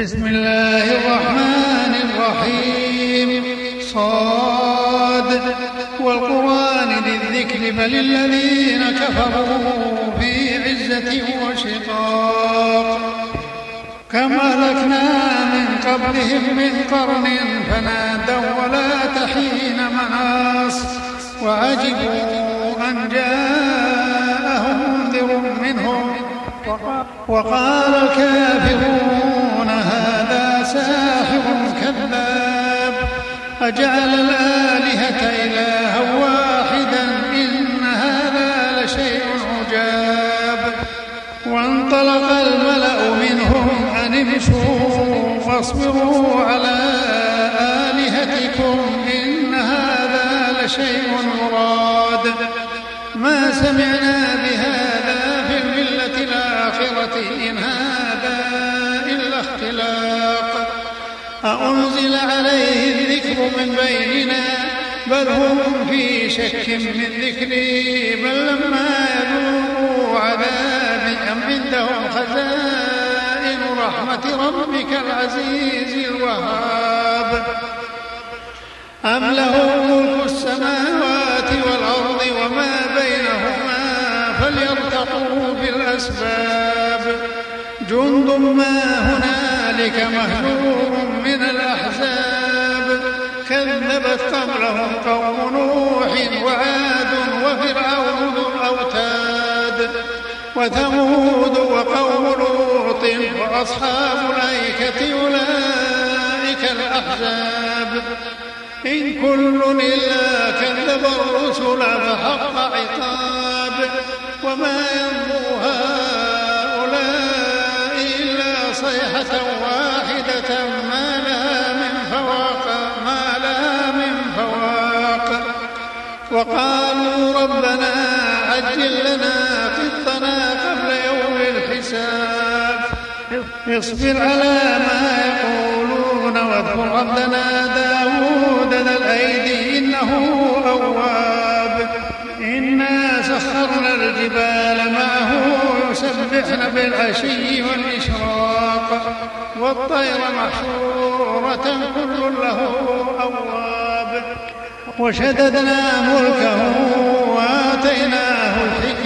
بسم الله الرحمن الرحيم. صاد. والقرآن ذي الذكر بل الذين كفروا في عزة وشقاق. كم أهلكنا من قبلهم من قرن فنادوا ولا تحين مناص. وعجبوا أن جاءهم منذر منهم. وقال الكافرون ساحر كذاب. أجعل الآلهة إلها واحدا إن هذا لشيء عجاب. وانطلق الملأ منهم أن امشوا واصبروا على آلهتكم إن هذا لشيء مراد. ما سمعنا بهذا في الملة الآخرة إن هذا أأنزل عليه الذكر من بيننا بل هم في شك من ذكري بل لما يذوقوا عذابي أم عندهم خزائن رحمة ربك العزيز الوهاب. أم له ملك السماوات والأرض وما بينهما فليرتقوا بالأسباب. جند ما هنالك مهجور وثمود وقوم لوط وأصحاب الأيكة أولئك الأحزاب. إن كل إلا كذب الرسل فحق عقاب. وما ينظر هؤلاء إلا صيحة واحدة ما لها من فواق ما لها من فواق. وقالوا ربنا عجل لنا اصبر على ما يقولون واذكر ربنا داود ذا الأيدي إنه أواب. إنا سخرنا الجبال معه يسبحن بالعشي والإشراق. والطير محشورة كل له أواب. وشددنا ملكه وآتيناه الحكمة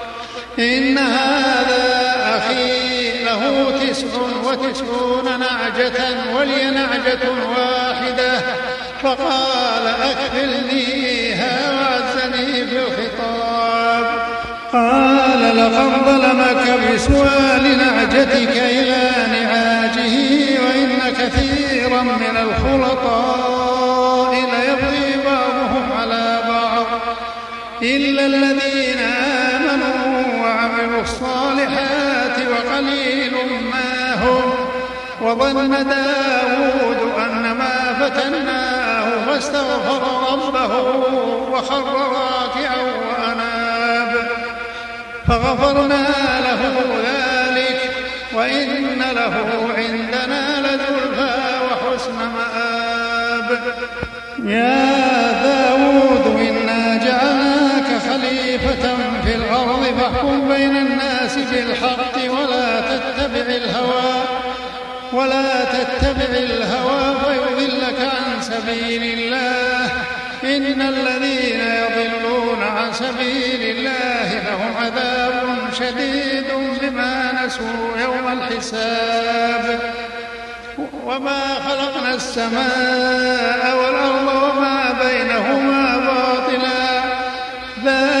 إن هذا أخي له تسع وتسعون نعجة ولي نعجة واحدة. فقال أكفلنيها وعزني في الخطاب قال لقد ظلمك بسؤال نعجتك إلى نعاجه وإن كثيرا من الخلطاء. إلا الذين آمنوا وعملوا الصالحات وقليل ما هم وظن داود أن ما فتناه فاستغفر ربه وخر راكعا وأناب. فغفرنا له ذلك وإن له عندنا لزلفى وحسن مآب. يا داود فاحكم بين الناس بالحق ولا تتبع الهوى ولا تتبع الهوى فيضلك عن سبيل الله. إن الذين يضلون عن سبيل الله لهم عذاب شديد بما نسوا يوم الحساب. وما خلقنا السماء والأرض وما بينهما باطلا. ذلك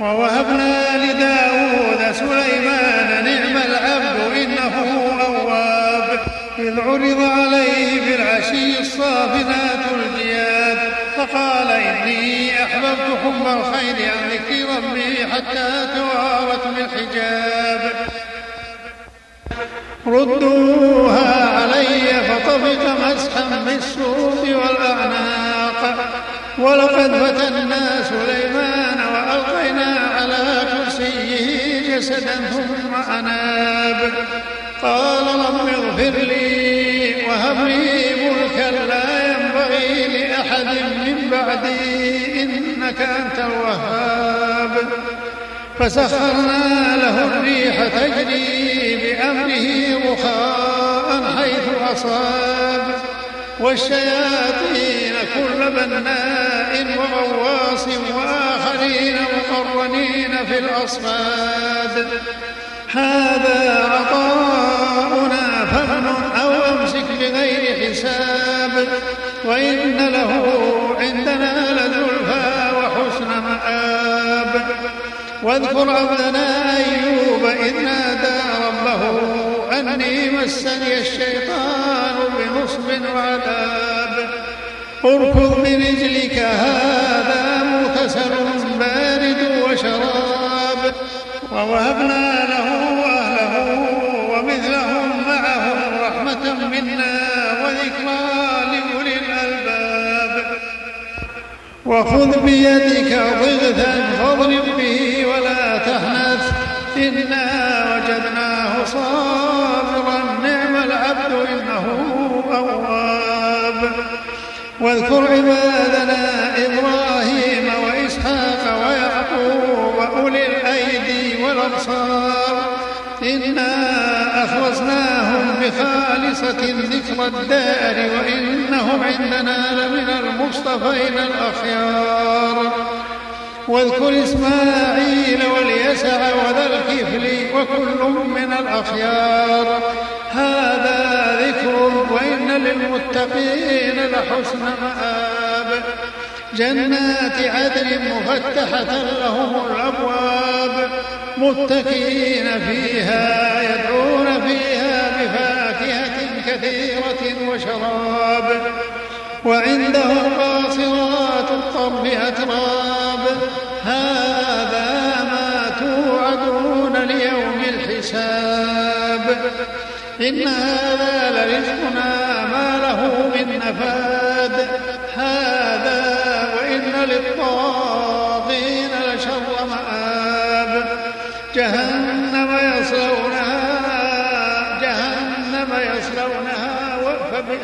ووهبنا لداود سليمان نعم العبد إنه أواب. إذ عرض عليه بالعشي الصافنات الجياد فقال إني أحببت حب الخير عن ذكر ربي حتى توارت بالحجاب. ردوها علي فطفق مسحا بالسوق والأعناق. ولقد فتنا سليمان جسدا ثم أناب قال رب اغفر لي وهب لي ملكا لا ينبغي لأحد من بعدي إنك أنت الوهاب. فسخرنا له الريح تجري بأمره رخاء حيث أصاب. والشياطين كل بناء وغواص وآخرين مقرنين في الأصفاد هذا عطاؤنا فمن أو أمسك بغير حساب. وإن له عندنا لزلفى وحسن مآب. واذكر عبدنا أيوب إذ نادى ربه أني مسني الشيطان بنصب وعذاب. اركض برجلك هذا مغتسل وشراب ووهبنا له أهله ومثلهم معهم رحمة منا وذكرى لأولي الألباب. وخذ بيدك ضغثا فاضرب به ولا تحنث إنا وجدناه صابرا نعم العبد إنه أواب. واذكر عبادنا بخالصة ذكر الدار وإنهم عندنا لمن المصطفين الأخيار. واذكر إسماعيل واليسع وذا الكفل وكل من الأخيار. هذا ذكر وإن للمتقين لحسن مآب. جنات عدن مفتحة لهم الأبواب. متكئين فيها يدعون فيها كثيرة وشراب وعندهم قاصرات الطرف أتراب. هذا ما توعدون ليوم الحساب. إن هذا لرزقنا ما له من نفاد. هذا وإن للطاغين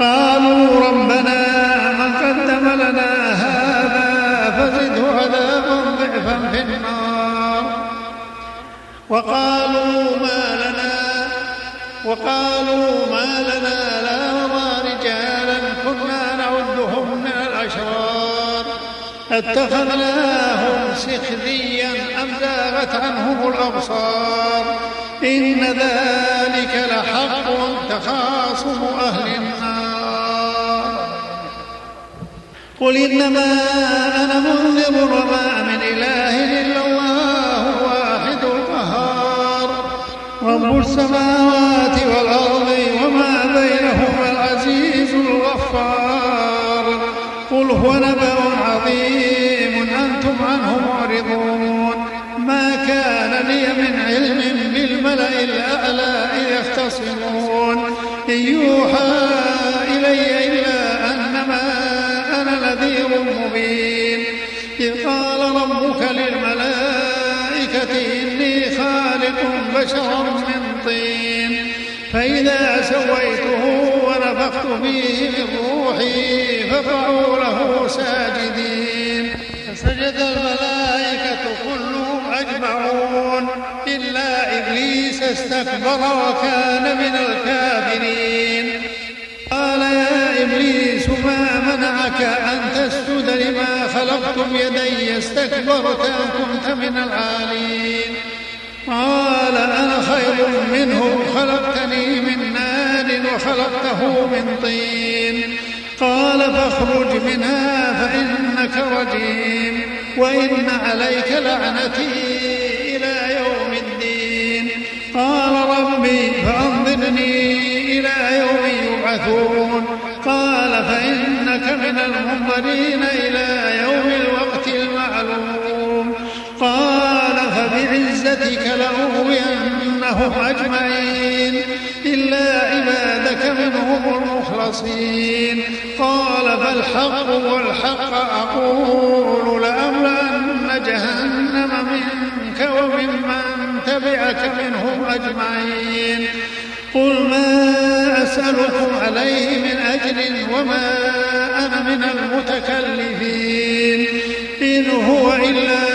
قالوا ربنا من قدم لنا هذا فزده عذابا ضعفا في النار. وقالوا ما لنا وقالوا ما لنا لا نرى رجالا كنا نعدهم من الأشرار. أتخذناهم سخريا أم زاغت عنهم الأبصار؟ إن ذلك لحق تخاصم أهل النار. قل إنما أنا منذر وما من إله إلا الله الواحد القهار. رب السماوات والأرض وما بينهما العزيز الغفار. قل هو نبأ عظيم أنتم عنه معرضون. ما كان لي من علم بالملأ الأعلى يختصمون إن يوحى بشرا من طين. فإذا سويته ونفخت فيه من روحي فقعوا له ساجدين. فسجد الملائكة كلهم أجمعون. إلا إبليس استكبر وكان من الكافرين. قال يا إبليس ما منعك أن تسجد لما خلقت بيدي استكبرت أم كنت من العالين. قال أنا خير منه خلقتني من نار وخلقته من طين. قال فاخرج منها فإنك رجيم وإن عليك لعنتي إلى يوم الدين. قال ربي فأنظرني إلى يوم يبعثون. قال فإنك من المنظرين إلى فبعزتك لأغوينهم أجمعين إلا عبادك منهم المخلصين. قال فالحق والحق أقول لأملأن جهنم منك وممن تبعك منهم أجمعين. قل ما أسألكم عليه من أجر وما أنا من المتكلفين. إن هو إلا